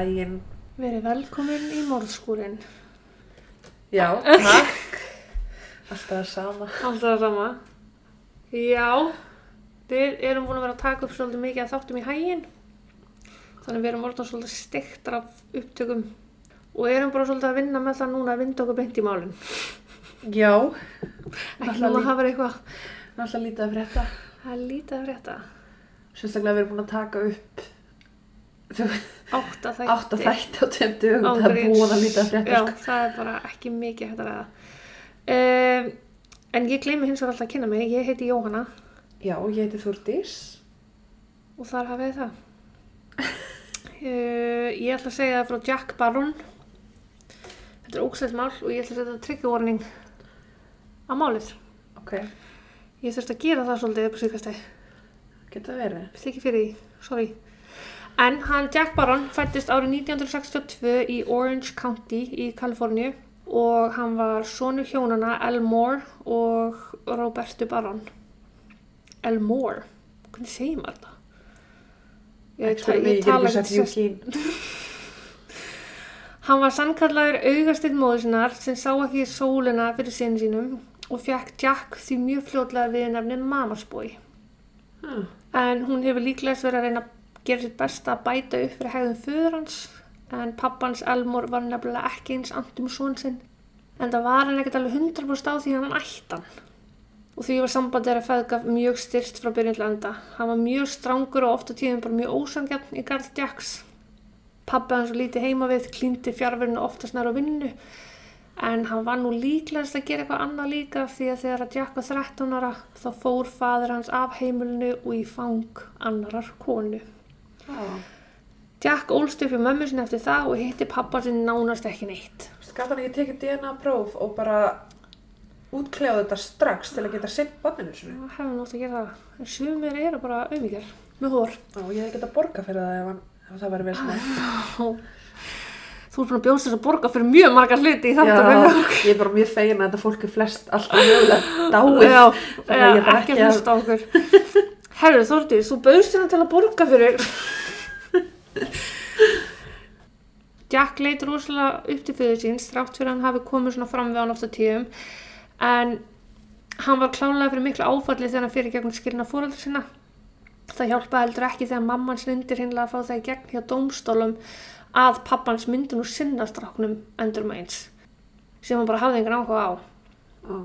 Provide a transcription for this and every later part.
daginn. Verið velkomin í morðskúrin. Já, takk. Alltaf sama. Alltaf sama. Já, við erum búin að vera að taka upp svolítið mikið að þáttum í hæginn. Þannig við erum orðin svolítið stektar af upptökum og erum bara svolítið að vinna með það núna að vinda okkur beint í málinn. Já. Ekki núna að hafa eitthvað. Alltaf lítið að frétta. Það er lítið að frétta. Sérstaklega við erum búin að taka upp Átta þætti. átt að þætti á tveim dögum. Það er búin að lítið að frétta. Já, sko. það er bara ekki mikið hægt að ræða. Um, en ég gleymi hins vegar alltaf að kynna mig. Ég heiti Jóhanna Já, ég heiti Þúrdís. og þar hafið það. Uh, ég ætla að segja það frá Jack Barron. Þetta er ógslægt mál og ég ætla að setja trigger warning á málið. Ok, Ég þurfti að gera það svolítið upp á síðkastið. geta verið. Stikki fyrir því, sorry. En hann Jack Barron fættist árið 1962 í Orange County í Kaliforníu og hann var sonur hjónana Elmore og Robertu Barron. Elmore? Hvernig segir maður þetta? Ekki fyrir mig, ég get ekki Eugene. Hann var sannkallaður augastinn móður sinnar sem sá ekki sólina fyrir sinni sínum og fekk Jack því mjög fljótlega við nefnin Mamas Boy. Hmm. En hún hefur líklegast verið að reyna að gera sitt besta að bæta upp fyrir hegðum föður hans en pappans Elmore var nefnilega ekki eins andum svon sinn en það var hann ekkert alveg 100% á því hann ætti hann. Og því var sambandið þeirra feðgaf mjög styrt frá enda. Hann var mjög strangur og ofta tíðum bara mjög ósangjarn í garð Jacks. Pappi hans var lítið heima við, klíndi fjárverðinu oftast nær á vinnu en hann var nú líklegast að gera eitthvað annað líka því að þegar að Jack var 13 ára þá fór fadur hans af heimilinu og í fang annarar konu. Já. Jack ólst upp í mömmu sinni eftir það og hitti pappa sinni nánast ekki neitt. Skap hann ekki tekið DNA próf og bara útklefa þetta strax til að geta sinn banninu sinni? Það hefði nátt að gera það. En sumir eru bara auðvíkjar með hór. Já, ég hefði getað borga fyrir það ef, hann, ef það væri vel svona. Þú ert búin að bjóðst þess að borga fyrir mjög margar hluti í Já, þáttunum. ég er bara mjög fegin að þetta fólk er flest alltaf mjögulega dáið. Já, já, ekki að hlusta á okkur. Herru, Þórdís, þú bauðst hérna til að borga fyrir. Jack leit rosalega upp til fyrir síns, þrátt fyrir að hann hafi komið svona fram við hann ofta tíðum. En hann var klálega fyrir miklu áfalli þegar hann fyrir gegnum skilna fóröldra sinna. Það hjálpaði heldur ekki þegar mamman snundir hinnlega að fá það í gegn hjá dómstólum að pappans myndi nú sinna stráknum endur með eins sem hann bara hafði engan áhuga á. Já.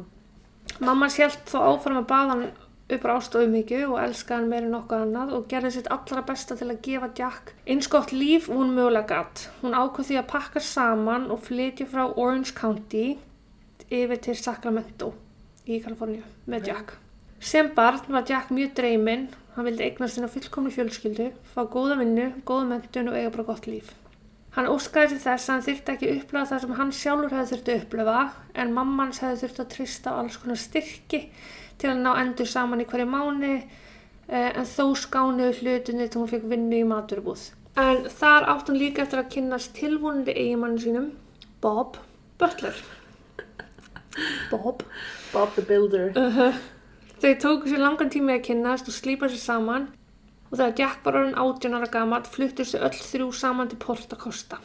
Mamma sjælt þó áfram að baða hann upp á ástofu mikið og elskaði hann meira en nokkuð annað og gerði sitt allra besta til að gefa Jack eins gott líf og hún mögulega gatt. Hún ákvað því að pakka saman og flytja frá Orange County yfir til Sacramento í Kaliforníu með. Jack. Sem barn var Jack mjög dreyminn, hann vildi eignast þinn á fullkomni fjölskyldu, fá góða vinnu, góða mentun og eiga bara gott líf. Hann óskaði til þess að hann þyrfti ekki að upplifa það sem hann sjálfur hefði þurfti að upplifa en mammans hefði þurfti að trista á alls konar styrki til að ná endur saman í hverju mánu eh, en þó skániðu hlutinni til hún fekk vinnu í maturubúð. En þar átt hann líka eftir að kynnast tilvonandi eigimannu sínum, Bob Butler. Bob. Bob the Builder. Þau tóku sér langan tími að kynnast og slípa sér saman og þegar Jack var orðin 18 ára gamalt fluttur sér öll þrjú saman til Porta Costa.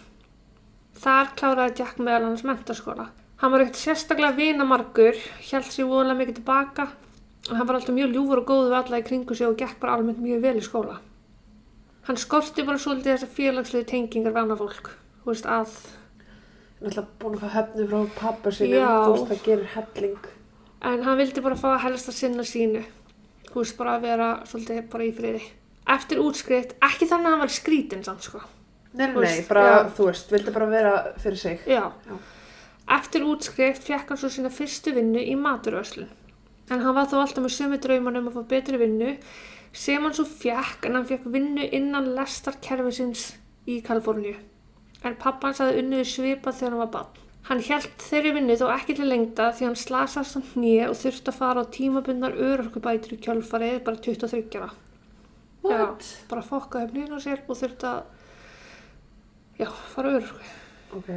Þar kláraði Jack meðal hans mentaskóla. Hann var ekkert sérstaklega vinamargur, held sér voðalega mikið tilbaka og hann var alltaf mjög ljúfur og góður við alla í kringu sig og gekk bara almennt mjög vel í skóla. Hann skorti bara svolítið þessar félagslegu tengingar við annað fólk. Þú veist að, Náttúrulega búin að fá höfnu frá pappa. Já. Þú veist, það gerir helling. en hann vildi bara fá að helst að sinna sínu. Þú veist bara að vera svolítið bara í friði. Eftir útskrift, ekki þannig að hann var skrítinn samt sko. Nei, nei, veist, bara, já. þú veist, vildi bara vera fyrir sig. Já. Já. Eftir útskrift fekk hann svo sína fyrstu vinnu í maturvöslun. En hann var þó alltaf með sömu drauman um að fá betri vinnu sem hann svo fekk en hann fekk vinnu innan lestarkerfisins í Kaliforníu. En pappan sagði unniði svipað þegar hann var barn. Hann held þeirri vinnu þó ekki til lengda því hann slasast á hnýja og þurfti að fara á tímabundnar örorkubætur í kjölfarið bara 23 ára. What? Já, bara fokka upp nýjum á sér og þurfti að, já, fara örorku. Ok.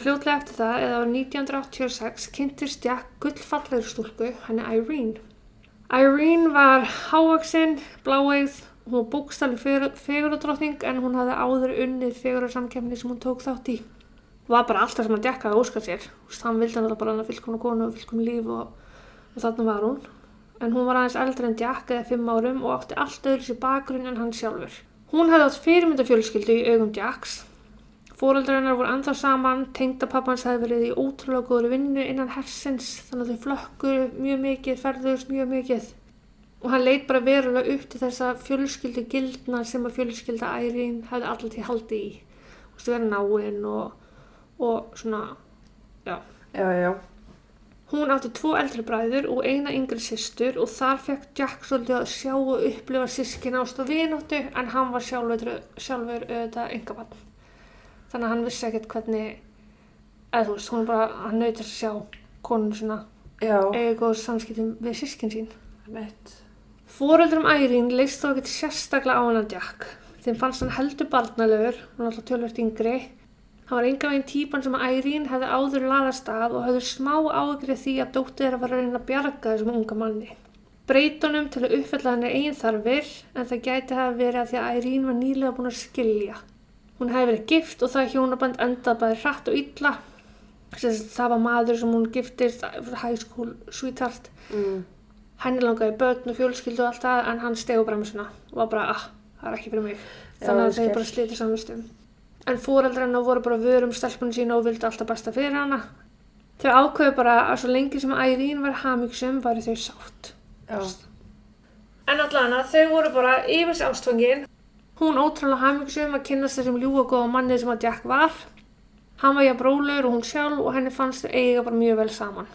Fljótlega eftir það, eða á 1986, kynntist Jack gullfallegur stúlku, henni Irene. Irene var hávaksinn, bláeigð Hún var bókstæli feguradrottning en hún hafði áður unnið fegurarsamkefni sem hún tók þátt í. Hún var bara alltaf sem hann dekkaði að óska sér. Þú veist, hann vildi hann bara hana fylgkomna konu og fylgkomna líf og, og þarna var hún. En hún var aðeins eldri en Jack eða fimm árum og átti allt öðru sér bakgrunn en hann sjálfur. Hún hefði átt fyrirmyndafjölskyldu í augum Jacks. Fóreldrar hennar voru anþá saman, tengdapappans hefði verið í ótrúlega góður vinnu innan hersins þannig að þau flökkuðu mjög mikið, ferðuðust mjög mikið. Og hann leit bara verulega upp til þessa fjölskyldu gildna sem að fjölskylda ærin hefði alltaf haldi í. Þú veist, verið náinn og, og svona, já. Já, já. hún átti tvo eldri bræður og eina yngri systur og þar fekk Jack svolítið að sjá og upplifa sískina ást og vinóttu en hann var sjálfur, sjálfur auðvitað yngabann þannig að hann vissi ekkert hvernig eða þú veist, hún bara, hann nautir að sjá konun svona Já, eiga góð samskiptum við sískin sín mitt. Fóreldrum Ærín leist þó ekkert sérstaklega á hann að Jack. Þeim fannst hann heldur barnalegur, hann var alltaf tölvert yngri. Hann var enga veginn típan sem Ærín hefði áður laðast að og hafði smá ágrið því að dóttið þeirra var að reyna að bjarga þessum unga manni. Breytunum til að uppfella hann eigin þarfir en það gæti að því að Ærín var nýlega búin að skilja. Hún hefði verið gift og það hjónaband endað bæði hratt og illa. Að Það var maður sem hún giftist, high school sweetheart. Mm. henni langaði börn og fjölskyldu og allt það en hann stegu bremsuna og var bara, ah, það er ekki fyrir mig. Þannig að þeir bara slítið samvistum en fóreldrar hennar voru bara vörum stelpunni sína og vildi alltaf besta fyrir hana. Þau ákveðu bara að svo lengi sem Ærín var hamingsum væri þau sátt. Já. en allan að þau voru bara yfir ástfangin hún ótrúlega hamingsum að kynast þessum ljúa góða manni sem að Jack var hann var jafn brólur og hún sjálf og henni fannst þau eiga bara mjög vel saman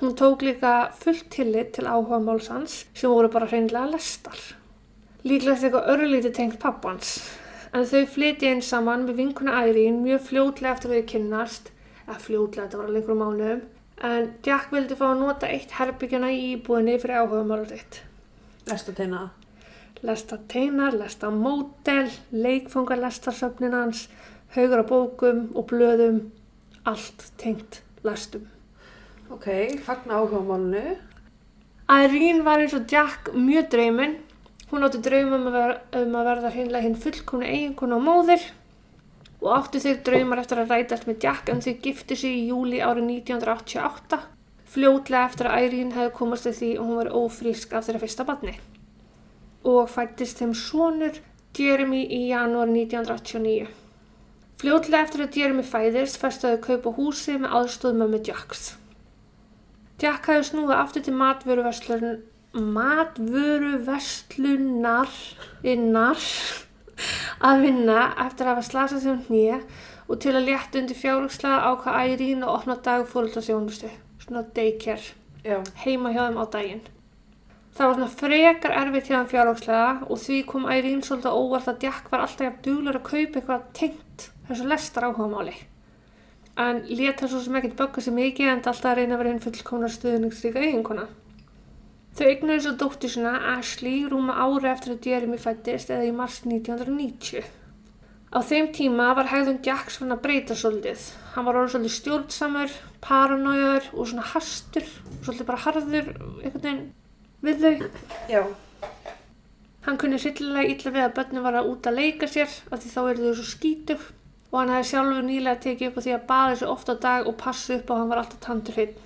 Hún tók líka fullt tillit til áhuga málsans sem voru bara hreinlega lestar. Líklegt eitthvað örlítið tengt pappans. En þau flyti einn saman með vinkuna Ærín mjög fljótlega eftir að þau kynnast. Eða fljótlega, þetta var alveg einhverjum mánuðum. En Jack vildi fá að nota eitt herbyggjana í íbúinni fyrir áhuga málur þitt. Lestu teina. Lesta teinar, lesta mótel, leikfangar lestarsöfnin hans, haugur af bókum og blöðum, allt tengt lestum. Ok, fagna áhuga málunu. Irene var eins og Jack mjög drauminn. Hún átti draum um að, vera, um að verða hreinlega hinn fullkomna eiginkona og móðir og átti þeir draumar eftir að rætast með Jack en þau gifti sig í júli árið 1988 fljótlega eftir að Irene hefði komast til því að hún var ófrísk af þeirra fyrsta barni og fættist þeim sonur Jeremy í janúar 1989. Fljótlega eftir að Jeremy fæðist festaði kaupa húsi með aðstóð mömmu Jacks. Jack hafði snúið aftur til matvöruverslun matvöruverslunar innar að vinna eftir að hafa slasað sig um hnýja og til að létta undir fjárhugslega ákvað Ærín að opna dagfóröldarsjónustu, svona daycare, Já. heima hjá þeim á daginn. Það var svona frekar erfitt hjá þeim fjárhugslega og því kom Ærín svolítið óvart að Jack var alltaf jafn duglegur að kaupa eitthvað tengt þessu lestar áhugamáli en lét það svo sem ekkert bögga sig mikið en alltaf reyna að vera hinn fullkomna stuðningsríka eiginkona. Þau eignuðu svo dóttir svona Ashley rúma ári eftir að Jeremy fættist eða í mars 1990. Á þeim tíma var hegðun Jack svona breyta svolítið. Hann var orðið svolítið stjórnsamur, paranójar og svona hastur, svolítið bara harður einhvern veginn við þau. Já. Hann kunni hryllilega illa við að börnum var að út að leika sér af því þá eru þau svo skítug og hann hefði sjálfur nýlega tekið upp á því að baða sér ofta á dag og passa upp og hann var alltaf tandur hreinn.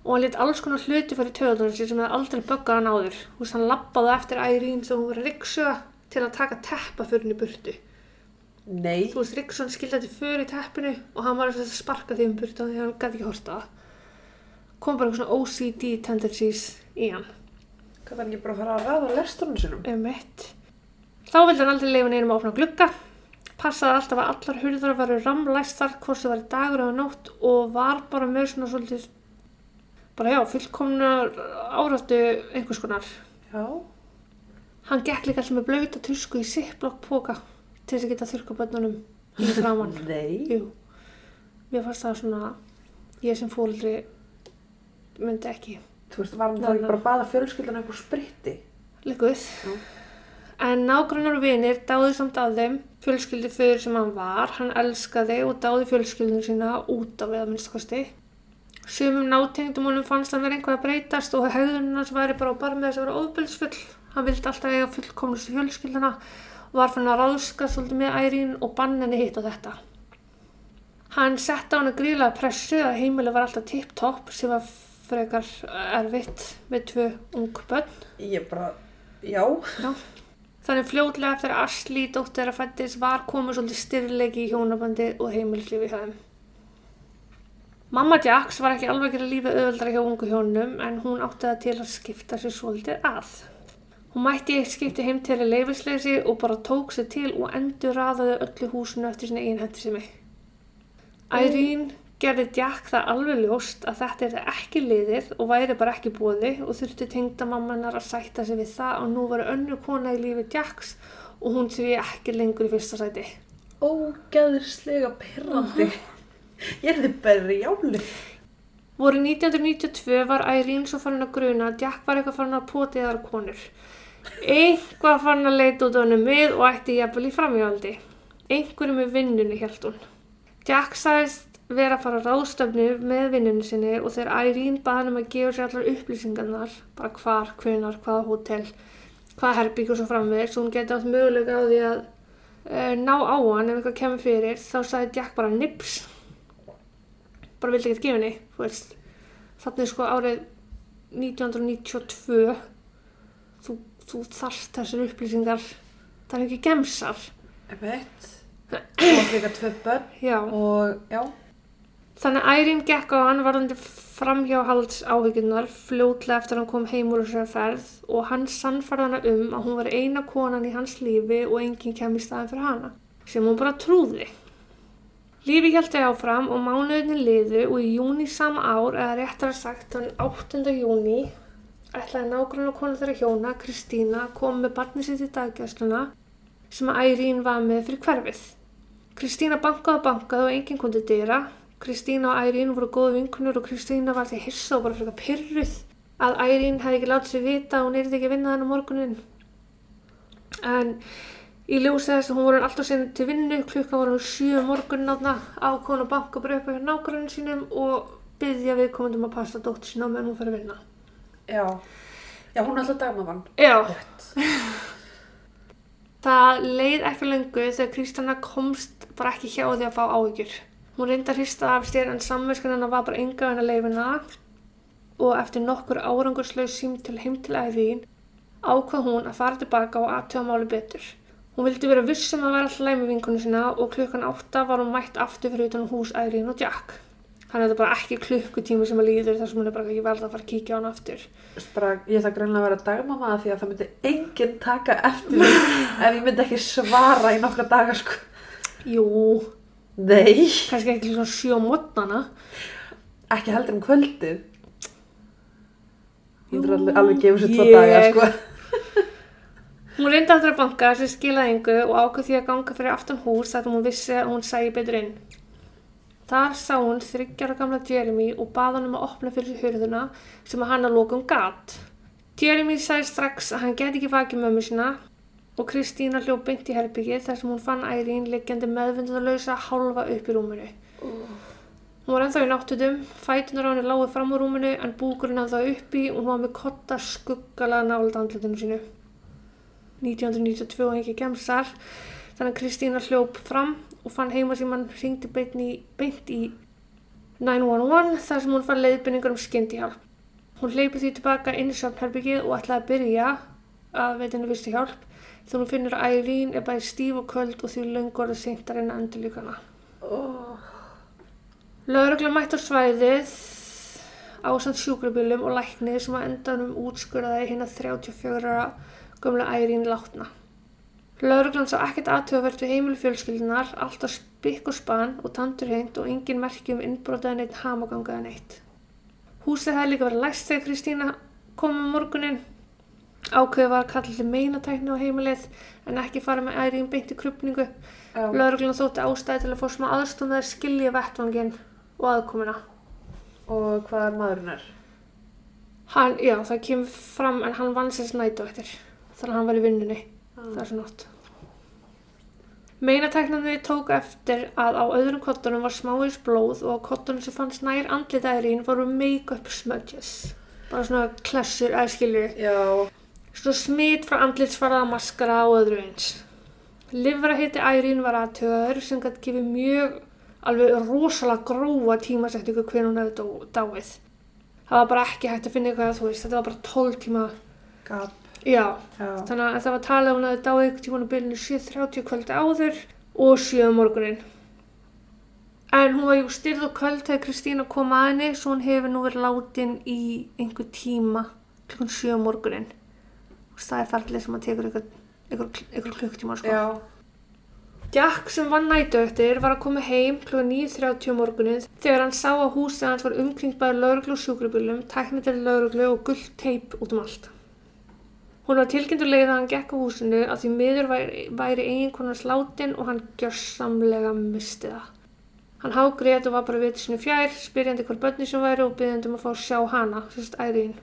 Og hann lit alls konar hluti fyrir töðunum sér sem hefði aldrei böggað hann áður. Þú veist, hann lappaði eftir Ærín sem hún var að riksuga til að taka teppa fyrir henni burtu. Nei. Þú veist, Riksson þetta fyrir teppinu og hann var að sparka því um burtu því hann gæti ekki horta. Kom bara eitthvað svona OCD tendencies í hann. Var ekki bara að fara að ræða lesturinn sinum? um mitt. Þá vildi hann aldrei leifa neinum að opna glugga, passaði alltaf að allar hurðar varu ramlæstar hvort það var dagur eða nótt og var bara með svona svolítið, bara já, fullkomnar áráttu einhvers konar. Já. Hann gekk líka alltaf með blauta tusku í sippblokk póka til þess að geta þurrka bönnunum í framann. Nei. Jú, mér fannst það svona, ég sem fóldri myndi ekki Þú veist, var hann þá ekki bara að baða fjölskyldan á spritti? Já. En nágrannar og vinir dáði samt að þeim fjölskyldu fyrir sem hann var. Hann elskaði og dáði fjölskyldinu sína út af við að minnstakosti. Sumum nátengdum honum fannst hann vera einhvað að breytast og hegðunum hans væri bara á barmi þess að vera ofbeldsfull. Hann vildi alltaf eiga fullkomlustu fjölskylduna og var fann að ráðska svolítið með ærín og bann henni hitt á þetta. Hann sett á hann að grílaða pressu að heimili var alltaf tipp-topp sem var frekar erfitt með tvö ung börn. Ég bara, já. Já. Þannig fljótlega eftir að Asli dóttir að fættis var komið svolítið styrleiki í hjónabandi og heimilislífi þeim. Mamma Jacks var ekki alveg að gera lífið auðvöldra hjá ungu hjónum en hún átti það til að skipta sér svolítið að. Hún mætti eitt skipti heim til að leifisleysi og bara tók sér til og endur raðaði öllu húsinu eftir sinni einn hendi sem mig. Ærín gerði Jack það alveg ljóst að þetta er ekki liðið og væri bara ekki bóði og þurfti tengda mammanar að sætta sig við það og nú var önnu kona í lífi Jacks og hún sé ekki lengur í fyrsta sæti. Ógæðislega perrandi. Ég er þið berjálið. Voru 1992 var Ærín svo fann að gruna að Jack var eitthvað fann að potið þar konur. Eitthvað fann að leita út á hennu mið og ætti jafnvel í framhjáldi. Einhverju með vinnunni held hún. Jack sagðist vera að fara á ráðstöfnu með vinnunni sinni og þegar Ærín baði hann um að gefa sér allar upplýsingarnar, bara hvar, hvenar, hvaða hótel, hvaða herbygg og svo framvegir, svo hún geti átt mögulega á því að uh, ná á hann ef eitthvað kemur fyrir, þá sagði Jack bara nips, bara vildi ekkert gefa henni, þú veist, þannig sko árið 1992, þú, þú þarft þessar upplýsingar, það er ekki gemsar, Ég veit. Og líka tvö börn. Og já. Þannig að Ærín gekk á hann varðandi framhjáhalds áhyggjurnar fljótlega eftir að hann kom heim úr þessari ferð og hann sannfærði hana um að hún var eina konan í hans lífi og enginn kem í staðin fyrir hana, sem hún bara trúði. Lífi hjælti áfram og mánuðinni liðu og í júni sama ár, eða réttar að sagt þann 8. júni, ætlaði nágrunna konu þeirra hjóna, Kristína, kom með barni sitt í daggæsluna sem að Ærín var með fyrir hverfið. Kristína bankaði og bankaði og enginn kundi dyra. Kristína og Ærín voru góðu vinkunur og Kristína var því hissa og bara fyrir pyrruð að Ærín hefði ekki látið sér vita að hún erði ekki að vinna þennan morgunin. En í ljósi þess að hún voru alltaf sinni til vinnu, klukka voru hún sjö morgunin átna, ákona banka bara upp á nákvæmlega sínum og byggja við komandum að passa dóttir sína meðan hún fyrir að vinna. Já. Já, hún er alltaf dagmamann. Já. Það leið ekki lengu þegar Kristjana komst bara ekki hjá því að fá áhyggjur. Hún reyndi að hrista af sér en samvinskan hennar var bara enga hennar leifina og eftir nokkur árangurslaus sím til heim til æðvín ákvað hún að fara tilbaka og aðtöða máli betur. Hún vildi vera vissum að vera alltaf leið með vinkonu sína og klukkan átta var hún mætt aftur fyrir utan hús æðvín og Jack. Þannig að þetta er bara ekki klukkutími sem að líður þar sem hún er bara ekki verða að fara að kíkja á hann aftur. Bara, ég ætla greinlega að vera dagmamma því að það myndi enginn taka eftir mig ef ég myndi ekki svara í nokkra daga sko. Jú, Nei, kannski ekki svona sjó mótnana. ekki heldur um kvöldið. Jú, myndi alveg, alveg gefa sér tvo daga sko. Hún reyndi aftur að banka sem skilaði engu og ákvað því að ganga fyrir aftan hús þar hún vissi að hún sæi betur inn. Þar sá hún þryggjara gamla Jeremy og bað hann um að opna fyrir hurðuna sem að hann að lokum gat. Jeremy sagði strax að hann geti ekki vakið mömmu sína og Kristína hljóð beint í herbyggið þar sem hún fann ærín liggjandi meðvindalösa hálfa upp í rúminu. Hún var ennþá í náttutum, fætunar á henni lágu fram úr rúminu en búkurinn ennþá uppi og hún var með kotta skuggala nála andletinu sínu. 1992 og ekki gemsar þannig að Kristína hljóp fram og fann heimasíman hringdi beint í, beint í 911 þar sem hún fann leiðbynningar um skyndihjálp. Hún hleypi því tilbaka inn í söfnherbyggið og ætlaði að byrja að veita henni fyrstu hjálp þegar hún finnur að Irene er bæði stíf og köld og því löngu orðið seint að reyna að endurlíka hana. Oh. Laurugla mætt á svæðið ásand sjúkrabílum og læknið sem að endanum útskurðaði hérna 34 ára gömla ærín látna. Lauruglan sá ekkert aðtöfavert við heimilu fjölskyldunar, alltaf spikk og span og tandurhengt og engin merki um innbrotaði neitt hamagangaði neitt. Húsið hefði líka verið læst þegar Kristína kom um morgunin. Ákveði var að kalla til meinatækni á heimilið en ekki fara með ærín beint í krupningu. Lauruglan þótti ástæði til að fá smá aðstofn að skilja vettvangin og aðkomuna. Og hvað er maðurinn er? Hann, já, það kemur fram en hann vann sér snætu eftir. Þannig að hann var í vinnunni er svo nátt. Meinatæknandi tók eftir að á öðrum kottunum var smáis blóð og kottunum sem fannst nær andlitaðirín voru make-up smudges. Bara svona klessur, eða skilju. Já. Svona smit frá andlitsfarða, maskara og öðru eins. Livra hitti Ærín var aðtöður sem gæti gefið mjög alveg rosalega grófa tímasetningu hver hún hefði dáið. Það var bara ekki hægt að finna eitthvað að þú veist, þetta var bara 12 tíma, Gap. já, Já. þannig að það var talað að hún hefði dáið ykkur tíman á byrjunu 7.30 kvöldi áður og 7 um morgunin. En hún var jú styrð og kvöld þegar Kristína kom að henni svo hún hefur nú verið látin í einhver tíma klukkan 7 um morgunin. Það er ferðlið sem að tekur ykkur, klukktíma sko. Jack sem vann nætu eftir var að koma heim kl. 9.30 um morgunin þegar hann sá að húsið hans var umkringt bæði lauruglu og sjúkrubílum, tæknið til lauruglu og gullt teip út um allt. Hún var tilkynntur leið að hann gekk á húsinu að því miður væri, væri eiginkonars látin og hann gjörsamlega misti það. Hann hágrét og var bara við sinu fjær, spyrjandi hver börni sem væri og byrjandi um að fá að sjá hana, sérst æriðin.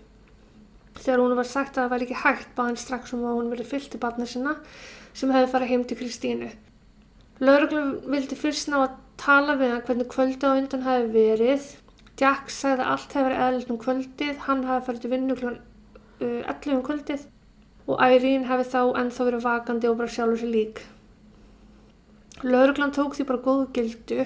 Þegar hún var sagt að það væri ekki hægt, bað hann strax um að hún verið fyllt til barna sinna sem hefði farið heim til Kristínu. Lörglum vildi fyrst ná að tala við hann hvernig kvöldi á undan hefði verið. Jack sagði að allt hefði verið eðlilt um kvöldið, hann hefði farið til vinnu kl. Uh, 11 um kvöldið og Ærín hefði þá ennþá verið vakandi og bara sjálfur sér lík. Lörglan tók því bara góðu gildu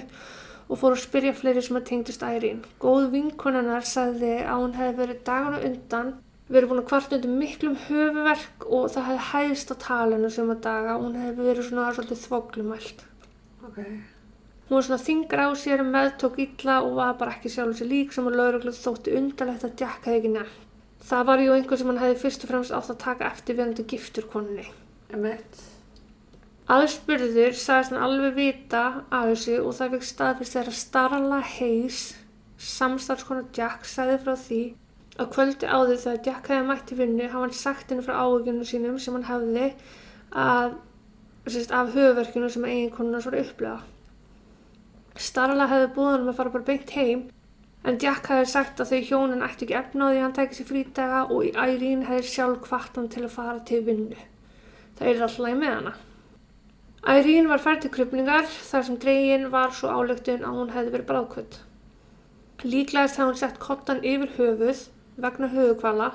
og fór að spyrja fleiri sem að tengdust Ærín. Góð vinkonunnar sagði að hún hefði verið dagana undan verið búin að kvarta undir miklum höfuverk og það hefði hæðist á talinu sem að daga og hún hefði verið svona svolítið þvoglumælt. Ok. Hún var svona þingra á sér, meðtók illa og var bara ekki sjálfur sér lík sem að lauruglu þótti undarlegt að Jack hefði ekki nefnt. Það var jú einhver sem hann hefði fyrst og fremst átt að taka eftir verandi giftur konunni. Emmett. Aðspurður sagðist hann alveg vita af þessu og það fikk staðfyrst þegar Starla Hayes, samstarfskona Jack, sagði frá því að kvöldi áður þegar Jack hefði mætt í vinnu hafa hann sagt henni frá áhugjunum sínum sem hann hefði að, sérst, af höfverkinu sem eiginkonuna svo upplega. Starla hefði búið hann að fara bara beint heim en Jack hefði sagt að þau hjónin ættu ekki efna á því að hann tæki sér frídaga og Irene hefði sjálf hvart hann til að fara til vinnu. Það er alltaf með hana. Irene var færð til krupningar þar sem dregin var svo álöktun að hún hefði verið bráðkvöld. Líklegast hefði hún sett kottan yfir höfuð vegna höfukvala,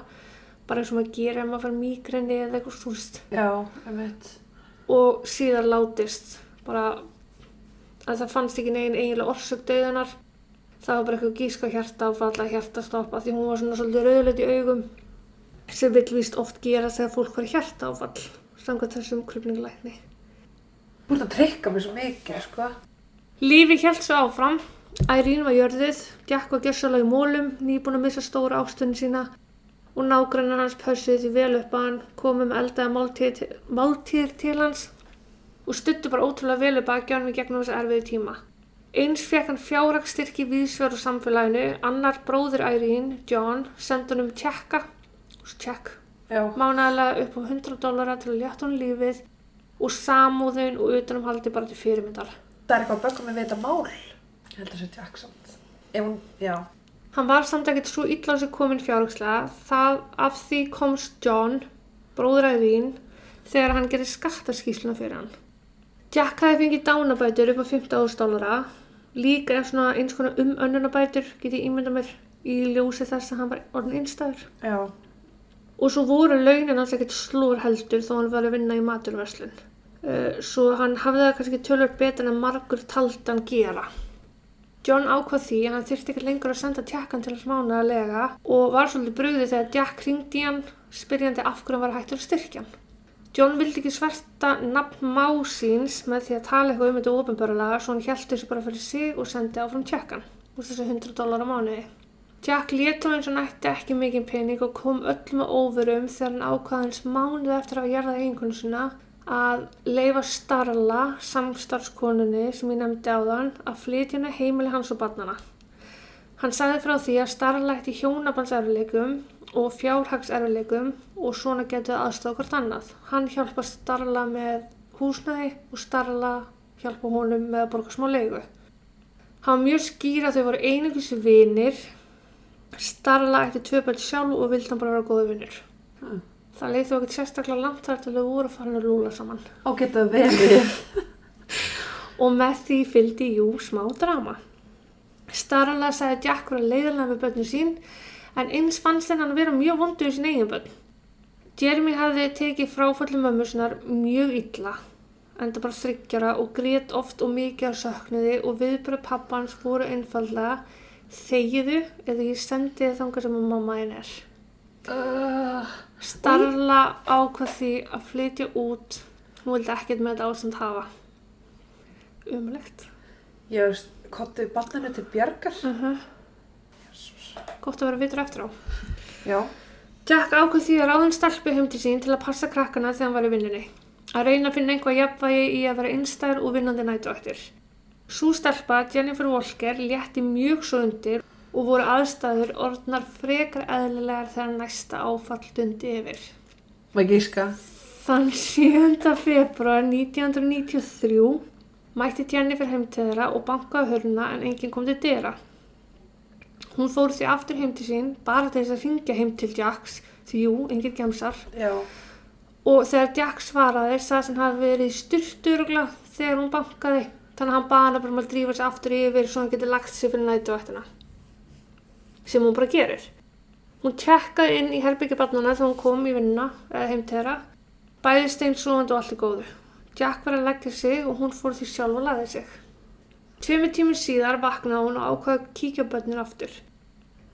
bara eins og maður gerir ef maður fara mýgrinni eða eitthvað emmett. og síðan látist bara að það fannst ekki negin eiginlega orsök döðunar. Það var bara eitthvað gíska hjarta áfall að hjartastoppa því hún var svona svolítið rauðleit í augum sem vill víst oft gera þegar fólk var hjarta áfall samkvæmt þessum krupninglækni. Þú ert að trykka mér svo mikið, sko. Lífi hjælt svo áfram. Ærín var jörðið, Jack var gersalega í mólum, nýbúin að missa stóra ástunni sína og nágrannar hans pössuði því vel upp að hann komum eldaði máltíð, máltíðir til hans og stuttu bara ótrúlega vel upp að gjörnum gegnum þessu erfiði tíma. Eins fekk hann fjárhagsstyrki viðsveru samfélaginu, annar bróður Ærín, John, sendi hann um tjekka, tjekk, Já. mánægilega upp á 100 dólara til að létta hann lífið og samúðin og utanumhaldi bara til fyrirmyndar. Það er eitthvað böggum með vita mál. Ég held að það sé Jackson. Ef hún, já. Hann var samt ekkert svo illa á sig komin fjárhagslega, það af því komst John, bróður Ærín, þegar hann gerði skattaskísluna fyrir hann. Jack hafi fengið dánabætur upp á 15.000 dólara, líka er svona eins konar umönnunabætur, get ég ímynda mér, í ljósi þess að hann var orðin einstæður. Já. Og svo voru launin hans ekkert slúr heldur þó hann var að vinna í maturverslun. Uh, svo hann hafði það kannski tölur betur en margur taldi hann gera. John ákvað því að hann þyrfti ekki lengur að senda tjakkan til hans mánaðarlega og var svolítið brugðið þegar Jack ringdi hann spyrjandi af hverju hann var hættur að styrkja hann. John vildi ekki sverta nafn másins með því að tala eitthvað um þetta ofinbörlega svo hann held þessu bara fyrir sig og sendi áfram tjakkan úr þessu 100 dólar á mánuði. Jack lét hún eins og nætti ekki mikið pening og kom öllum að óverum þegar hann ákvaðans mánuð eftir að hafa gerðað eiginkonu sinna að leifa Starla, samstarfskonunni sem ég nefndi á þann, að flytja henni heimili hans og barnana. Hann sagði frá því að Starla ætti hjónabandserfileikum og fjárhagserfileikum og svona getur aðstofa hvort annað. Hann hjálpa Starla með húsnæði og Starla hjálpa honum með að borga smá leigu. Hann var mjög skýr að þau voru einungis vinir. Starla ætti tvö bætt sjálf og vildi hann bara vera góði vinnur. Hmm. Það leið þó ekkert sérstaklega langt þar til þau voru farin að lúla saman. Á geta verið. Og með því fylgdi jú smá drama. Starla sagði Jack vera leiðilega við börnum sín en eins fannst henn hann vera mjög vondur í sín eigin börn. Jeremy hafði tekið fráfalli mömmu sinnar mjög illa, enda bara þryggjara og grét oft og mikið á söknuði og viðbröð pappans voru einfallega þegiðu eða ég sendi þið þangað sem að mamma einn er. Uh, Starla ákvað því að flytja út, hún vildi ekkert með þetta ástand hafa. Umlegt. ég veist, kottið barninu til bjargar. Uh -huh. Gott að vera vitur eftir á. Já. Jack ákvað því að ráðin stelpu heim til sín til að passa krakkana þegar hann var í vinninni. Að reyna að finna einhvað jafnvægi í að vera innstæður og vinnandi nættuaktir. Sú stelpa, Jennifer Walker, létti mjög svo undir og voru aðstæður orðnar frekar eðlilegar þegar næsta áfall dundi yfir. Maður gíska. Þann 7. februar 1993 mætti Jennifer heim til þeirra og bankaði hörna en enginn kom til dyra. Hún fór því aftur heim til sín bara til þess að ringja heim til Jacks því jú, enginn gemsar. Já. Og þegar Jack svaraði sagði sem hafi verið styrturugla þegar hún bankaði þannig að hann baði hana bara um að drífa sig aftur yfir svo hann geti lagt sig fyrir nætuvættina. Sem hún bara gerir. Hún tjekkaði inn í herbyggjabarnana þegar hún kom í vinna eða heim til þeirra. Bæði stein svoðandi og allt er góðu. Jack var að leggja sig og hún fór því sjálf að laði sig. Tveimur tímur síðar vaknaði hún og ákvaði að kíkja á börnin aftur.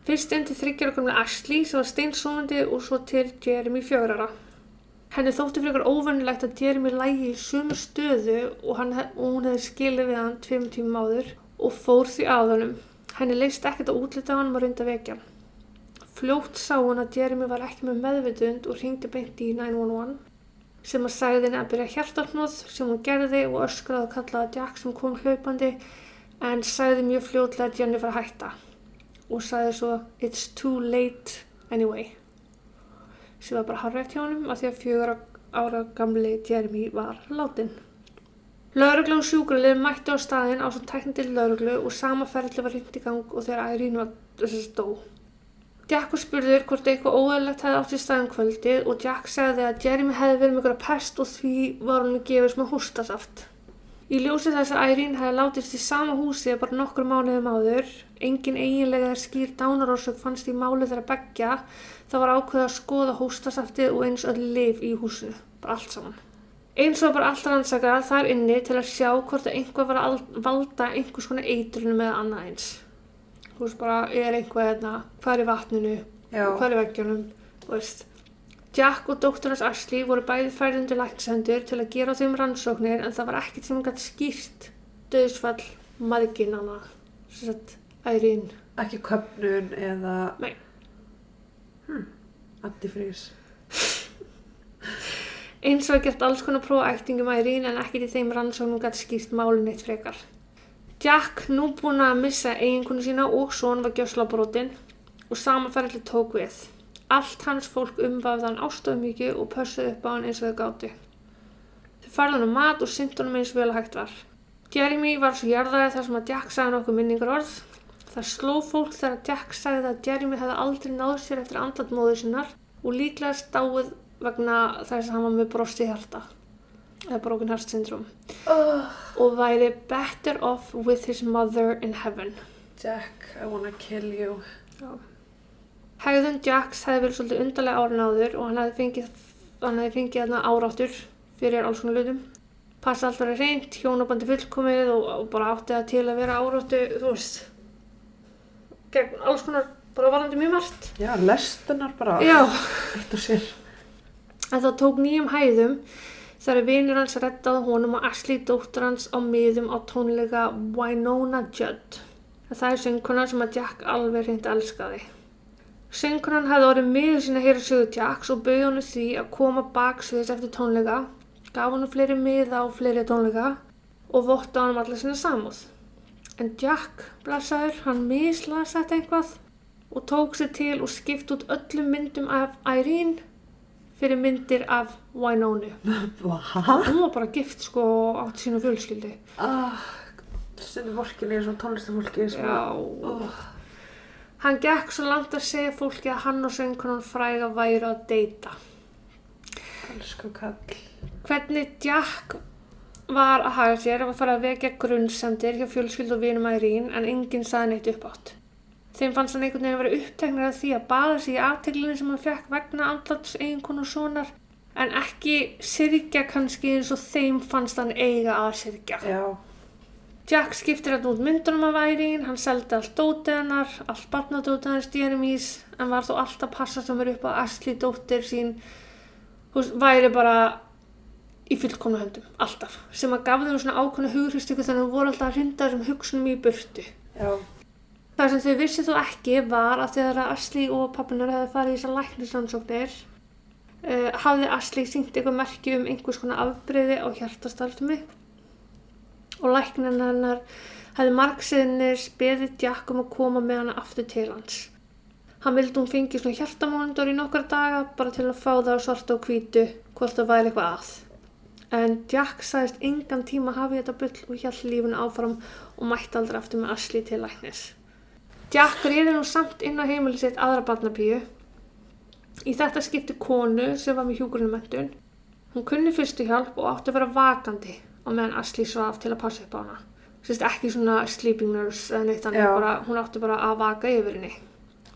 Fyrst inn til þryggjara komlega Ashley sem var steinsóðandi og svo til Jeremy fjörara. Henni þótti frekar óvennilegt að Jeremy lægi í sumu stöðu og, hef- og hún hefði skilið við hann tveim tímum áður og fór því að honum. Henni leist ekkert að útlita á hann og reynda vekja. hann. Fljótt sá hún að Jeremy var ekki með meðvitund og hringdi beint í 911 sem að sagði henni að byrja hjartartnóð sem hún gerði og öskraði og kallaði Jack sem kom hlaupandi en sagði mjög fljótlega að Jennifer að hætta og sagði svo It's too late anyway sem var bara harrið hjá honum að því að fjögur ára gamli Jeremy var látin. Lauruglu og sjúkralið mættu á staðinn á svo tækni til lauruglu og sama ferli var í gang og þegar Irene var þess að dó. Jack var spurður hvort eitthvað óæðilegt hefði átt í staðin kvöldið og Jack sagði að Jeremy hefði verið með einhverja pest og því var hann að gefa smá hóstasaft. Í ljósi þess að Irene hefði látist í sama húsi bara nokkur mánuðum áður, engin eiginlega skýr dánarósök fannst í máli þeirra beggja, það var ákveðið að skoða hóstasaftið og eins öll lif í húsinu, bara allt saman. Eins og bara allt rannsakað þar inni til að sjá hvort að einhver var að al- valda einhvers konar eitrunum eða annað eins. Þú veist bara, er einhver hérna, hvað er í vatninu, Já. hvað er í veggjunum, þú veist. Jack og dóttur hans Ashley voru bæði færið undir læknisendur til að gera á þeim rannsóknir en það var ekkert sem gæti skýrt döðsfall maðginana, sem sagt, ærin. Ekki köpnun eða... Nei. Hmm. Antifrís. Eins var gert alls konar prófæktingum ærin en ekkert í þeim rannsóknum gæti skýrt málun eitt frekar. Jack, nú búinn að missa eiginkonu sína og son var gjöslabrótin og samanferðli tók við. Allt hans fólk umvafði hann ástöðumíkju og pössuði upp á hann eins og þau gátu. Þau farði hann á mat og synt honum eins vel að hægt var. Jeremy var svo jarðaði þar sem að Jack sagði nokkuð minningar orð. Það sló fólk þegar Jack sagði að Jeremy hefði aldrei náð sér eftir andlatmóður sinnar og líklega stáið vegna þess að hann var með brosti hjarta eða broken heart syndrome Oh, og væri better off with his mother in heaven. Jack, I wanna kill you. Hægðun Jacks hefði verið svolítið undarlega árin áður og hann hefði fengið, hann hefði fengið þarna áráttur fyrir alls konar hlutum. Passa alltaf reynd, hjónabandi fullkomið og, og bara átti það til að vera áráttu, þú veist, gegn alls konar, bara varandi mjög margt. Já, lestunar bara. Já, Eitt og sér. En það tók nýjum hæðum þegar vinur hans rettaði honum og Ashley dóttur hans á miðum á tónleika Winona Judd. Það er sönguna sem að Jack alveg reyndi elskaði. Söngkunan hefði orðið miður sína að heyra sögu Jacks og bauði honum því að koma baksviðis eftir tónleika, gaf honum fleiri miða og fleiri tónleika og votta honum allar sína samúð. En Jack, blessaður, hann mislasa þetta eitthvað og tók sér til og skipt út öllum myndum af Irene fyrir myndir af. Hva? Hún var bara gift sko og átt sína fjölskyldi. Ah, stundum vorkinni eins og tónlistafólki. sem Já. að- Oh, Hann gekk svo langt að segja fólki að hann og söngkunan fræga væri að deyta. Hvernig Jack var að haga sér var að fara að vekja grunnsendir hjá fjölskyld og vinum Irene en enginn saði neitt upp átt. Þeim fannst hann einhvern veginn að vera uppteknir af því að baða sig í aðteglinu sem hann fekk vegna andlats eiginkonu sonar en ekki syrgja kannski eins og þeim fannst hann eiga að syrgja. Já. Jack skiptir alltaf út myndunum af ærin, hann seldi allt dótið hennar, allt barnadótið hennar Jeremys, en var þó alltaf að passa sem er upp á Ashley dóttir sín, veist, væri bara í fullkomna höndum, alltaf, sem að gaf þeim svona ákvæmna hughristjöku þannig að þau voru alltaf að hrinda þessum hugsunum í burtu. Já. Það sem þau vissi þó ekki var að þegar Ashley og pappinar hefði farið í þessar læknisrannsóknir, uh, hafði Ashley syngt eitthvað merki um einhvers konar afbreyði á hjartastartumi og læknin hennar hefði margsinnis beðið Jack um að koma með hana aftur til hans. Hann vildi hún fengi svona hjartamónundor í nokkar daga bara til að fá það svarta og hvítu hvort það væri eitthvað að. En Jack sagðist engan tíma hafi þetta bull og hjælt lífinu áfram og mætti aldrei aftur með Ashley til læknis. Jack reyði nú samt inn á heimili sitt aðra barnapíu. Í þetta skipti konu sem var með hjúkurinn Hún kunni fyrstu hjálp og átti að vera vakandi á meðan Ashley svaf til að passa upp á hana. Sérst ekki svona sleeping nurse eða neitt Já. annað, bara, hún átti bara að vaka yfir henni.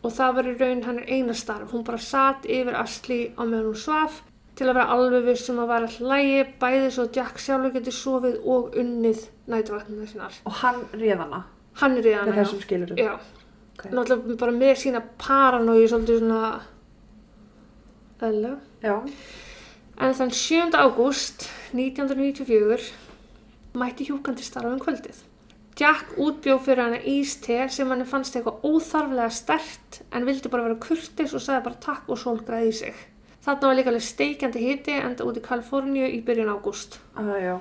Og það var í raun hennar eina starf. Hún bara satt yfir Ashley á meðan hún svaf til að vera alveg vissum að vera alltaf lægi, bæði svo að Jack sjálfur geti sofið og unnið næturvætninu sinnar. Og hann réð hana Hann í hana, með þessum skilurum. Já, Ok. náttúrulega bara með sína paranói svolítið svona. Já. En þann 7. ágúst 1994 mætti hjúkandi starfa um kvöldið. Jack útbjóð fyrir hana íste sem hann fannst eitthvað óþarflega stert en vildi bara vera kurtis og sagði bara takk og sólgraði í sig. Þarna var líka alveg steikjandi hiti enda út í Kaliforníu í byrjun ágúst. Ah, já.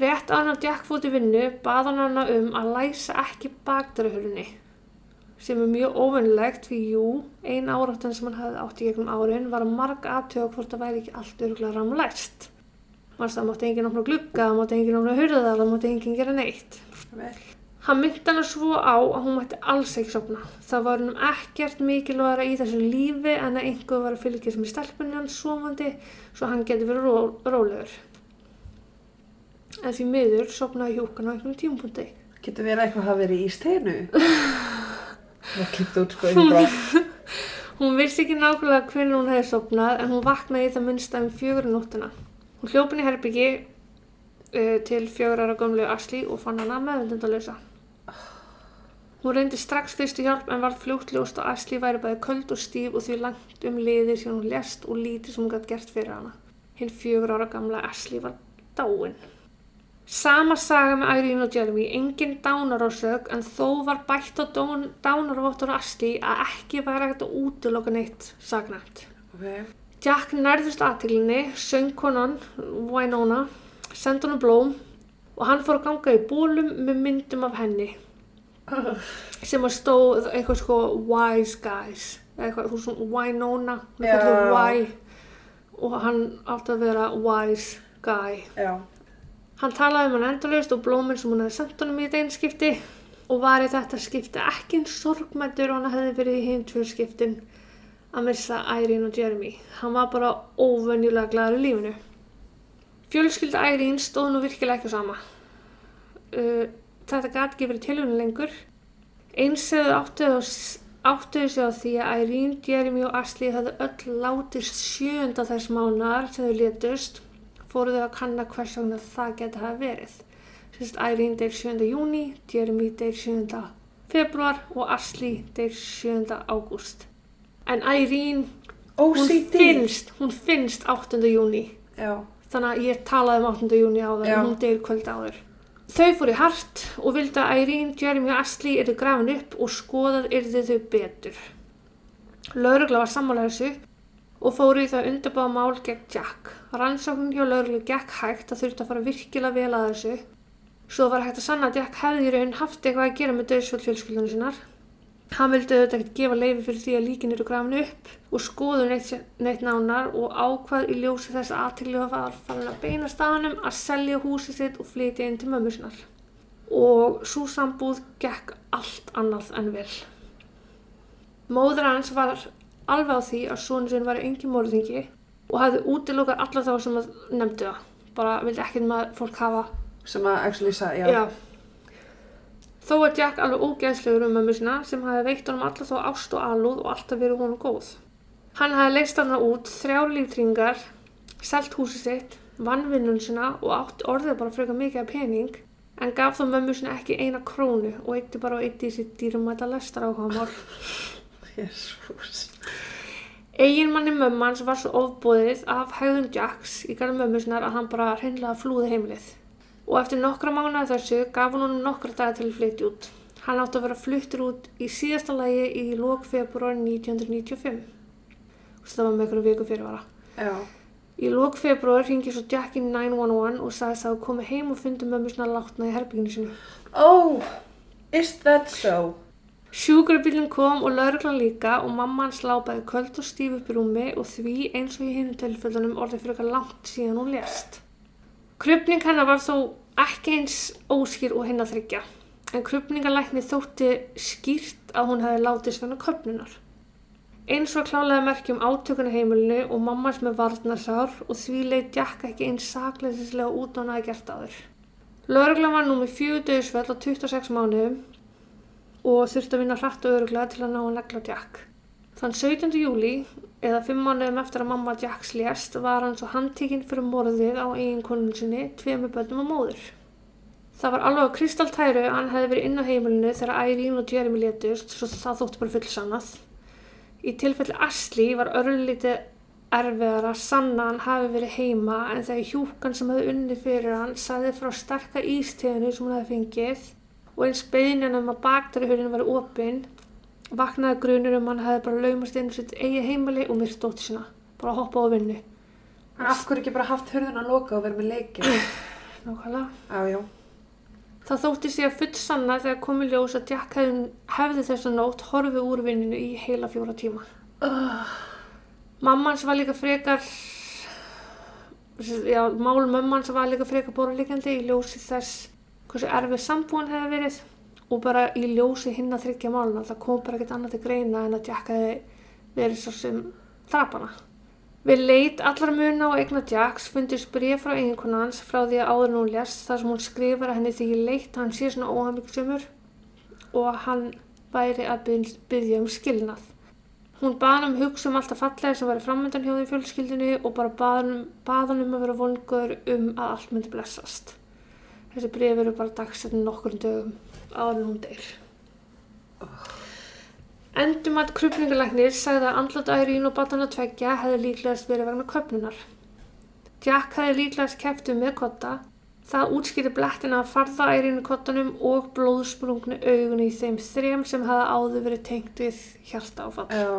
Rétt áður en Jack fótt í vinnu bað hann hana um að læsa ekki bakdærahörunni sem er mjög óvinnlegt því jú, ein áráttan sem hann hafði átt í gegnum árin var að marg aðtöga hvort það væri ekki allt örgulega ramlæst. Það mátti enginn opna glugga, það mátti enginn opna hurða, það mátti enginn gera neitt. Vel. Hann myndi hana svo á að hún mætti alls ekki sopna. Það var hann ekkert mikilvægara í þessu lífi en að einhver var að fylgja sem í stelpunni hans sofandi svo hann geti verið ró rólegur. En því miður sopnaði hjúkan á einhvern tímpunkti. Getur verið að eitthvað hafa verið í steinu? Það klipt út sko einhver brá. Hún vissi ekki nákvæmlega hvernig hún hefði sopnað en hún vaknaði í það minnsta um fjögur nóttina. Hún hljópin í herbyggi uh, til fjögur ára gömlu Asli og fann hana meðvendundalösa. Hún reyndi strax fyrstu hjálp en var fljótt ljóst að Asli væri bæði köld og stíf og því langt um liðir sem hún lest og lítið sem hún gætt gert fyrir hana. Hinn fjögur ára gamla Asli var dáin. Sama saga með Irene og Jeremy, engin dánarásök en þó var bætt á dán- dánarvottur Asli að ekki væri hægt að útiloka neitt sagnæmt. Ok. Jack nærðust aðteglinni, söng konan, Winona, sendi hann blóm og hann fór að ganga í bólum með myndum af henni sem að stóð eitthvað sko wise guys eitthvað, svona Winona hún er Já. kallið Y og hann átti að vera wise guy Já. Hann talaði um hann endalaust og blóminn sem hún hefði sendt honum í þetta einu skipti og var í þetta skipti ekki eins sorgmættur og hann hefði verið í hinn tvö skiptin að missa Irene og Jeremy. Hann var bara óvenjulega glaður í lífinu. Fjölskylda Irene stóð nú virkilega ekki á sama. Uh, þetta gæti ekki verið tilhjónu lengur. Eins hefðu áttuðu áttuðu sig á því að Irene, Jeremy og Ashley hefðu öll látist sjönda þess mánar sem þau létust fóru þau að kanna hvers vegna það geti hafa verið. Sérst Irene deyr 7. júni, Jeremy deyr 7. februar og Ashley deyr 7. ágúst. En Irene, hún finnst, hún finnst 8. júni. Já. Þannig að ég talaði um 8. júni á það, en hún deyr kvöld áður. Þau fóru í hart og vildi að Irene, Jeremy og Ashley eru grafin upp og skoðað yrði þau betur. Laurugla var sammála þessu og fóru í það undirbáða mál gegn Jack. Rannsóknin hjá lauruglu gekk hægt að þurfti að fara virkilega vel að þessu. Svo var hægt að sanna að Jack hefði í raun haft eitthvað að gera með döðsvöld fjölskyldunum sinnar. Hann vildi auðvitað ekkert gefa leifi fyrir því að líkin eru grafin upp og skoðu neitt, neitt nánar og ákvað í ljósi þess að aðtiljóða var farin að beina staðanum að selja húsið sitt og flytja inn til mömmu sinnar. Og svo sambúð gekk allt annað en vel. Móður hans var alveg á því að sonu sinn var engin morðingi og hafði útilokað alla þá sem að nefndu það. Bara vildi ekkert með fólk hafa Sem að actually sagði, já. Já. Þó var Jack alveg ógeðslegur um mömmu sína sem hafi veitt honum alla þó ást og alúð og alltaf verið honum góð. Hann hafi leist hana út þrjá líftringar, selt húsið sitt, vann vinnun sína og átt orðið bara frekar mikið af pening en gaf þó mömmu sína ekki eina krónu og eitti bara og eitti í sitt dýrum að lestar áhugamál. Jésús. Eiginmanni mömmans var svo ofbóðið af hægðum Jacks í garð mömmu sinnar að hann bara hreinlega flúði heimilið. Og eftir nokkra mánuða þessu gaf hún honum nokkra daga til að flytja út. Hann átti að vera fluttur út í síðasta lagi í lók februar 1995. Það var með einhverju viku fyrirvara. Já. Í lók februar ringi svo Jack í 911 og sagðist að hafa komið heim og fundið mömmu sinna látna í herbygginu sinu. Oh, is that so? Sjúkrabílinn kom og lauruglan líka og mamma hans lápaði köld og stíf upp í rúmi og því eins og í hinn tilfellunum orðið fyrir eitthvað langt síðan hún lést. Krupning hennar var þó ekki eins óskýr og hinn að þryggja en krupningalækni þótti skýrt að hún hefði látið svona köpnunar. Eins og klálega merkjum átökuna heimilinu og mammas með varnarsár og því leitt Jack ekki eins sakleisislega út á hann að gert aður. Lauruglan var nú með fjögur döðsveld á 26 mánuðum og þurfti að vinna hratt og öruglega til að ná að negla Jack. Þann 17. júli, eða fimm mánuðum eftir að mamma Jacks lést, var hann svo handtíkinn fyrir morðið á eiginkonun sinni, tveimu bönnum og móður. Það var alveg á kristaltæru að hann hefði verið inn á heimilinu þegar Irene og Jeremy létust, svo það þótti bara fullsannað. Í tilfelli Ashley var örlítið erfiðar að sanna hann hafi verið heima en þegar hjúkan sem hefði unni fyrir hann sagði frá sterka ísteginu sem hann hefði fengið og eins beðin um að baktarihurinn var opinn vaknaði grunur um hann hefði bara laumast inn á sitt eigi heimili og myrkt dóttir sína bara hoppa á vinnu En af hverju ekki bara haft hurðun að loka og verið með leikir? Nákvæmlega. Já, já. Það þótti sig að fullsanna þegar komi ljós að Jack hefði, hefði þessa nótt horfið úr vinninu í heila fjóra tíma. Uh, Mammans var líka frekar, já, mál mömmans var líka frekar borðlíkjandi í ljósi þess hversu erfið sambúin hefði verið og bara í ljósi hinn að þryggja máluna. Það kom bara ekkert annað til greina en að Jack hefði verið svo sem drapana. Við leit allar muna á eigna Jacks fundist bréf frá eiginkonu hans frá því að áður nú lést þar sem hún skrifar að henni þykir leitt hann sé svona óhafmyggsumur og hann væri að biðja um skilnað. Hún bað hann um hugsa um alltaf fallega sem væri framöndan hjá því fjölskyldinu og bara bað hann, um- hann um að vera vongur um að allt myndi blessast. Þessi bréf eru bara dagsettin nokkur dögum áður en hún deyr. Endumat krupningalæknir sagði að andlat Ærín og batana tveggja hefði líklegast verið vegna köpnunar. Jack hefði líklegast keftu með kotta. Það útskýri blettina að farða Ærín í kottanum og blóðsprungnu augun í þeim þrem sem hefði áður verið tengt við hjarta áfall. já.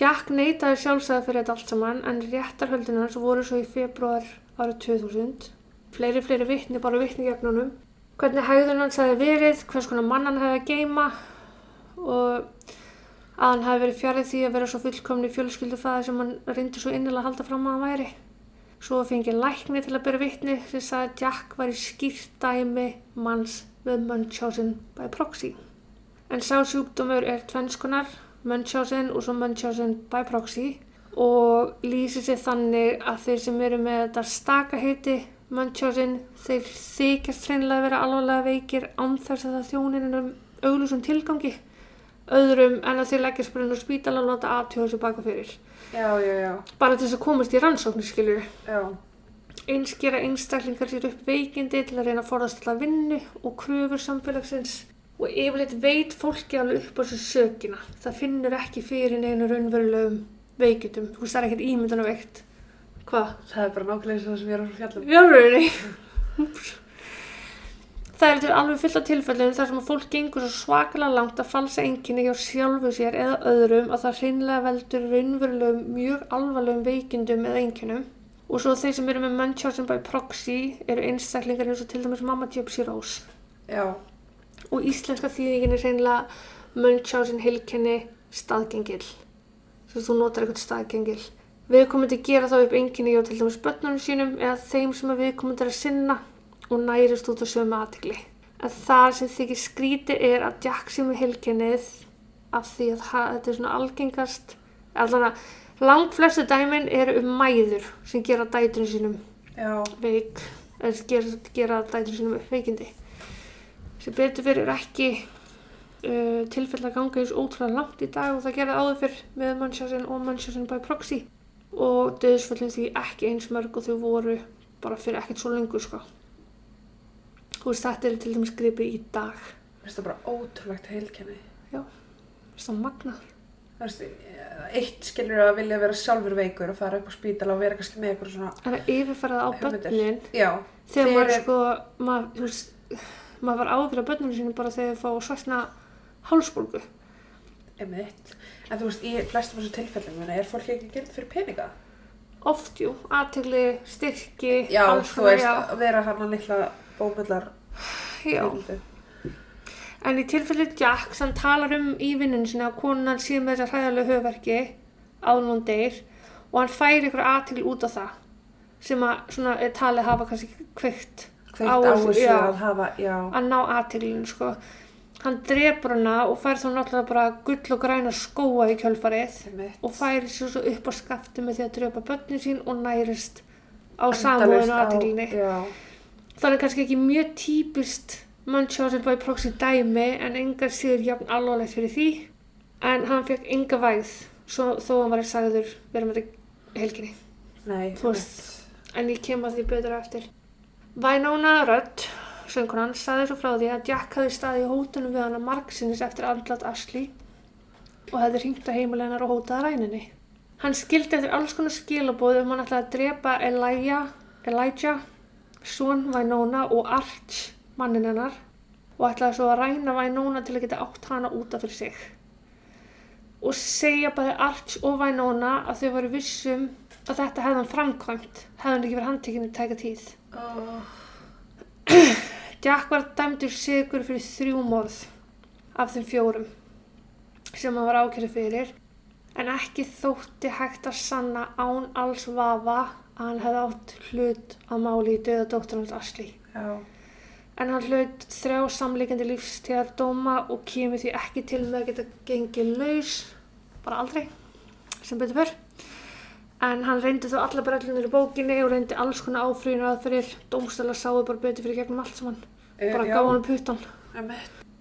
Jack neitaði sjálfsæði fyrir þetta allt saman en réttarhöldin hans voru svo í februar árið 2000. Fleiri, fleiri vittni bara vittni gegnunum. Hvernig hægðun hans hefði verið, hvers konar mann hann hefði að geima og að hann hefði verið fjarið því að vera svo fullkomni fjölskyldufæði sem hann reyndi svo innilega að halda fram að hann væri. Svo fengið lækni til að byrja vittni sem sagði að Jack var í skýrt dæmi manns við Munchausen by proxy. En sá sjúkdómur er tvennskonar, Munchausen og svo Munchausen by proxy og lýsir sér þannig að þeir sem eru með þetta staka heiti Munchausen, þeir þykjast hreinlega vera alvarlega veikir án þess að það þjónin um auglusum tilgangi öðrum en að þeir leggja sprunn og spítala og láta aðtjóða sér baka fyrir. Já, já, já. Bara til þess að komast í rannsóknir skiljur. Já. Eins gera einstaklingar sér upp veikindi til að reyna að forðast alla vinnu og kröfur samfélagsins og yfirleitt veit fólki alveg upp á þessu sökina. Það finnur ekki fyrir neina raunverulegum veikindum. Þú veist það er ekkert ímyndan að. Hvað? Það er bara nákvæmlega það sem ég er að fjalla um. Já, rauninni. Það er til alveg fullt af tilfellum þar sem að fólk gengur svo svakalega langt að falsa einkinni hjá sjálfu sér eða öðrum að það hreinlega veldur raunverulegum mjög alvarlegum veikindum eða einkinnum. Og svo þeir sem eru með Munchausen by proxy eru einstaklingar eins og til dæmis mamma Gypsy Rose. Já. Og íslenska þýðingin er hreinlega Munchausen heilkenni staðgengil. Þú notar eitthvað staðgengil. Viðkomandi gera þá upp einkinni hjá til dæmis börnunum sínum eða þeim sem að viðkomandi er að sinna og nærist út á sömu aðtikli. En það sem þykir skríti er að Jack sé með heilkennið af því að þetta er svona algengast, allan að langt flestu dæmin eru um mæður sem gera dæturinn sínum Já. veik, eða gera, gera dæturinn sínum veikindi. sem betur fyrir ekki uh, tilfell að ganga eins ótrúlega langt í dag og það gerði áður fyrr með Munchausen og Munchausen by proxy og döðsföllin því ekki eins mörg og þau voru bara fyrir ekkert svo lengur sko. Þú veist, þetta er til dæmis gripið í dag. Mér finnst það bara ótrúlegt heilkenni. Það er magnað. Þú veist, eitt skilur að vilja vera sjálfur veikur og fara upp á spítala og vera kannski með eitthvað svona En að yfirfæra það á börnin Já, þegar maður Fyrir- sko, maður, þú veist, maður var áður á börnunum sínum bara þegar þau fá svartna hálsbólgu. Einmitt. En þú veist, í flestum þessu tilfellum, er fólk ekki gert fyrir peninga? Oft, jú, aðtegli, styrki, Já, alls þú konar, veist, já. að vera hann að litla bómullar já. hugmyndu. En í tilfelli Jack, hann talar um í vinnunni sinna að konan sé með þessa hræðarlega höfverki deyr og hann fær ykkur aðtegli út af það sem að svona talið hafa kannski kveikt Kveikt Á á þessu, já. að hafa, já. að ná aðteglinu sko. Hann drepur hana og fær þá náttúrulega bara gull og græna skóa í kjölfarið Einmitt. og færi svo, svo upp á skafti með því að drepa börnin sín og nærist á aðteglinni. Já, Það er kannski ekki mjög típist Munchausen by proxy dæmi en engar síður jafn alvarlegt fyrir því. En hann fekk enga vægð svo, þó hann var sagður vera með þetta helginni. Nei, en ég kem að því betur á eftir Vænóna Rödd söngkonan sagði svo frá því að Jack hafði staðið í hótunum við hana margsinnis eftir andlat Ashley og hefði hringt á heimili hennar og hótað ræninni. Hann skildi eftir alls konar skilabóð um hann ætlaði að drepa Elijah, Elijah son Vænóna og Arch mannin hennar og ætlaði svo að ræna Vænóna til að geta átt hana útaf fyrir sig. Og segja bæði Arch og Vænóna að þau voru vissum að þetta hefði hann framkvæmt hefði hann ekki verið handtekinn í tæka tíð. Oh, Jack var dæmdur sigur fyrir þrjú morð af þeim fjórum sem hann var ákjörði fyrir en ekki þótti hægt að sanna án alls vafa að hann hefði átt hlut að máli í döða dóttur hans Ashley. Já, en hann hlaut þrjá samleikandi lífstíðar dóma og kemur því ekki til með að geta gengið laus bara aldrei sem betur fyrr en hann reyndi þó alla brellunir í bókinni og reyndi alls konar áfrýjun aðferðir dómstæla sáu bara betur fyrir gegnum allt saman. Eh, bara gáði hann puttan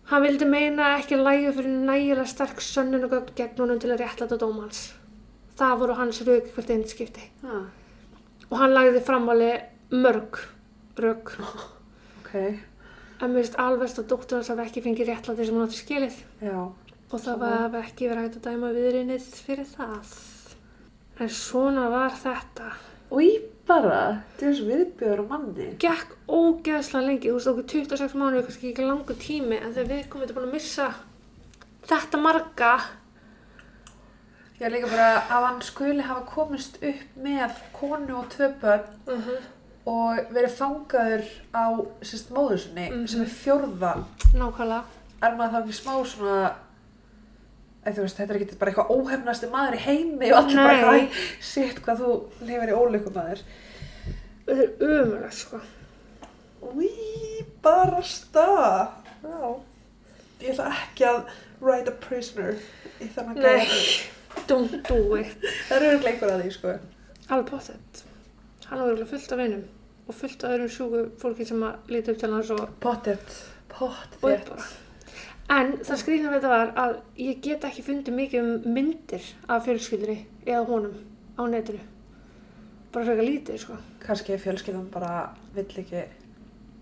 hann vildi meina að ekki lægi fyrir nægilega sterk sönnun og gögn gegn honum til að réttlæta dómans það voru hans rauk hvert einn skipti Ah, og hann lagði framáli mörg rauk ok, en mér finnst alveg að dóttur hans hafi ekki fengið réttlæti sem hann átti skilið. Já, og það var ekki verið hægt að dæma viðrinnið fyrir það. En svona var þetta. og í bara, svo viðbjöður á manni. Gekk ógeðslega lengi, þú veist okkur 26 mánuði, kannski ekki langur tími, en þegar við komum þetta búin að missa þetta marga, Ég er líka bara að hann skuli hafa komist upp með konu og tvö börn og verið fangaður á sérst móður sinni Mhm. sem er fjórða. nákvæmlega, Er maður þá ekki smá svona, veist, þetta er ekki bara eitthvað óhefnasti maður í heimi og allir bara Nei. eitthvað, "Æ, shit hvað þú lifir í ólíkum maður. þetta er umulegt sko. Úi, bara stað. Já. Ég ætla ekki að write a prisoner í þennan Nei, gæði. don't do it. Það eru örugglega einhver að því, sko. Alveg pottet. Hann var örugglega fullt af vinum og fullt af öðrum sjúku fólki sem að líti upp til hans og Pottet, pottet. En það skrýðna við þetta var að ég get ekki fundið mikið um myndir af fjölskyldri eða honum á netinu. Bara frekar lítið, sko. Kannski fjölskyldan bara vill ekki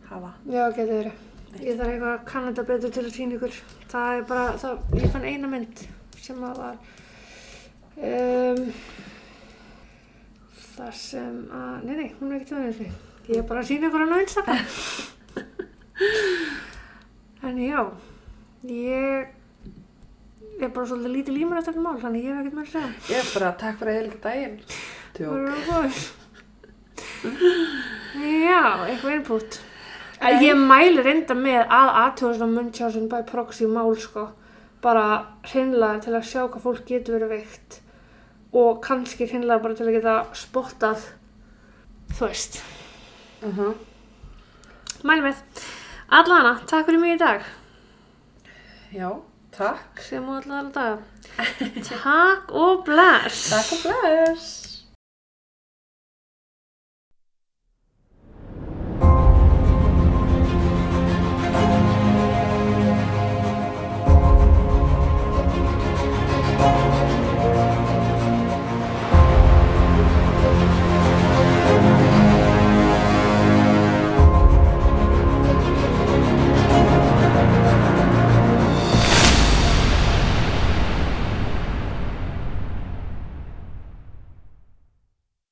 hafa. Já, getur verið. Ég þarf eitthvað að kanna þetta betur til að sína ykkur. Það er bara, það, ég fann eina mynd sem að var um, þar sem að, nei, nei, hún er ekki það eins Ég er bara að sína ykkur á Instagram. en já, ég er bara svolítið lítið límur eftir þetta mál, þannig ég hef ekkert með að segja. Ég er bara, takk fyrir að ég líka daginn. Já, eitthvað input. En ég mæli reynda með að aðtjóðast á Munchausen by proxy mál sko. Bara hreinlega til að sjá hvað fólk getur verið veikt. Og kannski hreinlega bara til að geta spottað, þú veist. Uh -huh. Mæli með. Allana, takk fyrir mig í dag. Já, takk. Sem og allan dag. takk og bless. Takk og bless.